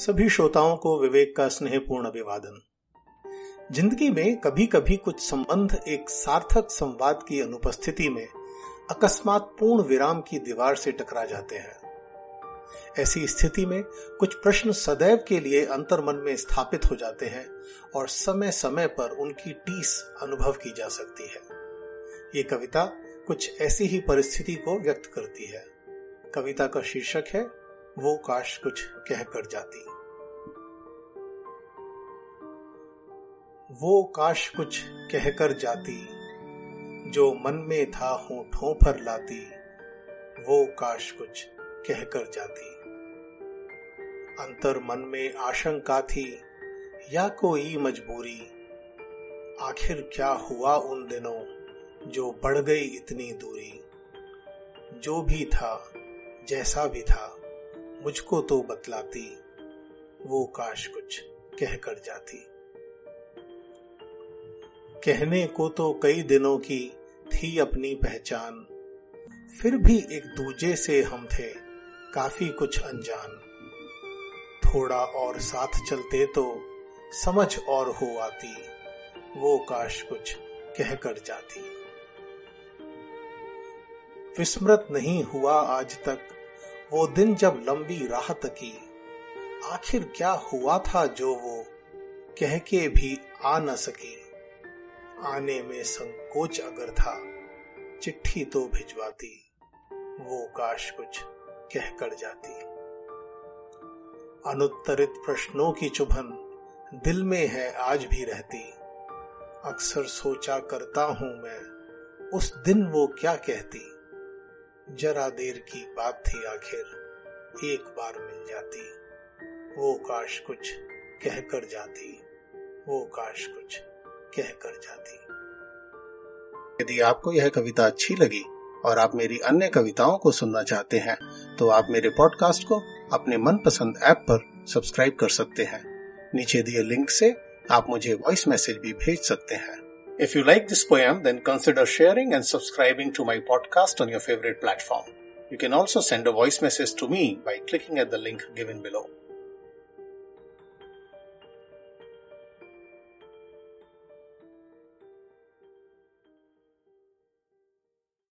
सभी श्रोताओं को विवेक का स्नेहपूर्ण अभिवादन। ज़िंदगी में कभी कभी कुछ संबंध एक सार्थक संवाद की अनुपस्थिति में अकस्मात पूर्ण विराम की दीवार से टकरा जाते हैं। ऐसी स्थिति में कुछ प्रश्न सदैव के लिए अंतर्मन में स्थापित हो जाते हैं और समय समय पर उनकी टीस अनुभव की जा सकती है। ये कविता कुछ ऐसी ही परिस्थिति को व्यक्त करती है। कविता का शीर्षक है, वो काश कुछ कह कर जाती। वो काश कुछ कहकर जाती, जो मन में था होठों पर लाती, वो काश कुछ कहकर जाती। अंतर मन में आशंका थी, या कोई मजबूरी? आखिर क्या हुआ उन दिनों, जो बढ़ गई इतनी दूरी? जो भी था, जैसा भी था, मुझको तो बतलाती, वो काश कुछ कहकर जाती। कहने को तो कई दिनों की थी अपनी पहचान। फिर भी एक दूजे से हम थे, काफ़ी कुछ अनजान। थोड़ा और साथ चलते तो समझ और हो आती, वो काश कुछ कह कर जाती। विस्मृत नहीं हुआ आज तक, वो दिन जब लंबी राह तकी आखिर क्या हुआ था जो वो कह के भी आ न सकी। आने में संकोच अगर था, चिट्ठी तो भिजवाती, वो काश कुछ कह कर जाती। अनुत्तरित प्रश्नों की चुभन दिल में है आज भी रहती। अक्सर सोचा करता हूँ मैं, उस दिन वो क्या कहती। जरा देर की बात थी आखिर, एक बार मिल जाती। वो काश कुछ कह कर जाती, वो काश कुछ कहकर जाती। यदि आपको यह कविता अच्छी लगी और आप मेरी अन्य कविताओं को सुनना चाहते हैं तो आप मेरे पॉडकास्ट को अपने मनपसंद ऐप पर सब्सक्राइब कर सकते हैं। नीचे दिए लिंक से आप मुझे वॉइस मैसेज भी भेज सकते हैं। If you like this poem then consider sharing and subscribing to my podcast on your favourite platform you can also send a voice message to me by clicking at the link given below